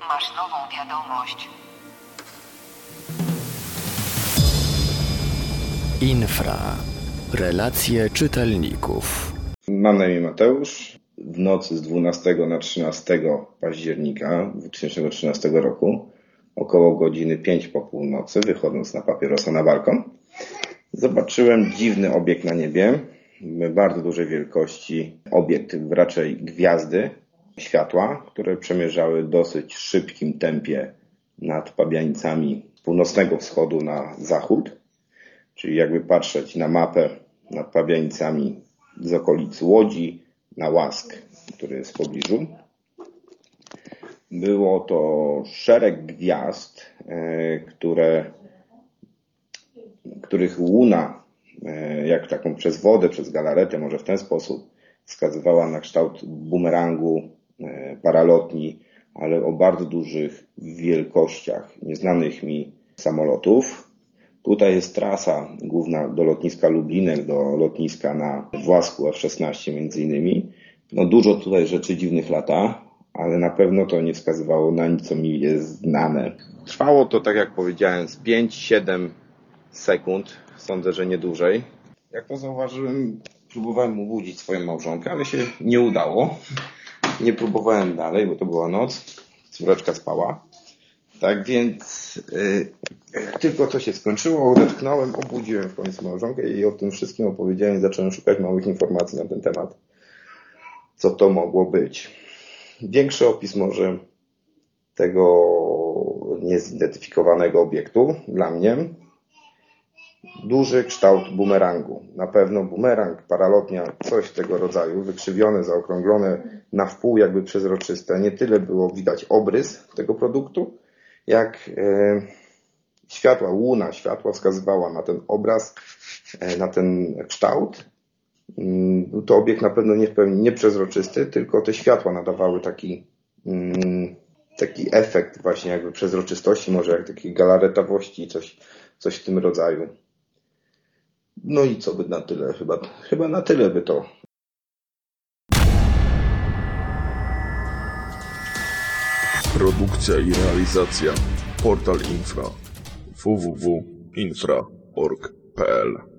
Masz nową wiadomość. Infra. Relacje czytelników. Mam na imię Mateusz. W nocy z 12 na 13 października 2013 roku, około godziny 5 po północy, wychodząc na papierosa na balkon, zobaczyłem dziwny obiekt na niebie, bardzo dużej wielkości, obiekt raczej gwiazdy światła, które przemierzały dosyć szybkim tempie nad Pabianicami z północnego wschodu na zachód, czyli jakby patrzeć na mapę nad Pabianicami z okolic Łodzi na Łask, który jest w pobliżu. Było to szereg gwiazd, e, które, których łuna, e, jak taką przez wodę, przez galaretę, może w ten sposób, wskazywała na kształt bumerangu, paralotni, ale o bardzo dużych wielkościach, nieznanych mi samolotów. Tutaj jest trasa główna do lotniska Lublinek, do lotniska na Własku F-16 między innymi. No dużo tutaj rzeczy dziwnych lata, ale na pewno to nie wskazywało na nic, co mi jest znane. Trwało to, tak jak powiedziałem, z 5-7 sekund. Sądzę, że nie dłużej. Jak to zauważyłem, próbowałem obudzić swoją małżonkę, ale się nie udało. Nie próbowałem dalej, bo to była noc. Córeczka spała. Tak więc yy, tylko to się skończyło, odetchnąłem, obudziłem w końcu małżonkę i o tym wszystkim opowiedziałem i zacząłem szukać małych informacji na ten temat. Co to mogło być. Większy opis może tego niezidentyfikowanego obiektu dla mnie. Duży kształt bumerangu. Na pewno bumerang, paralotnia, coś tego rodzaju, wykrzywione, zaokrąglone, na wpół jakby przezroczyste. Nie tyle było widać obrys tego produktu, jak e, światła, łuna światła wskazywała na ten obraz, e, na ten kształt. Mm, Był to obiekt na pewno nie w pełni nieprzezroczysty, tylko te światła nadawały taki, mm, taki efekt właśnie jakby przezroczystości, może jak takiej galaretowości, coś, coś w tym rodzaju. No i co by na tyle, chyba, chyba na tyle by to. Produkcja i realizacja. Portal Infra. www.infra.org.pl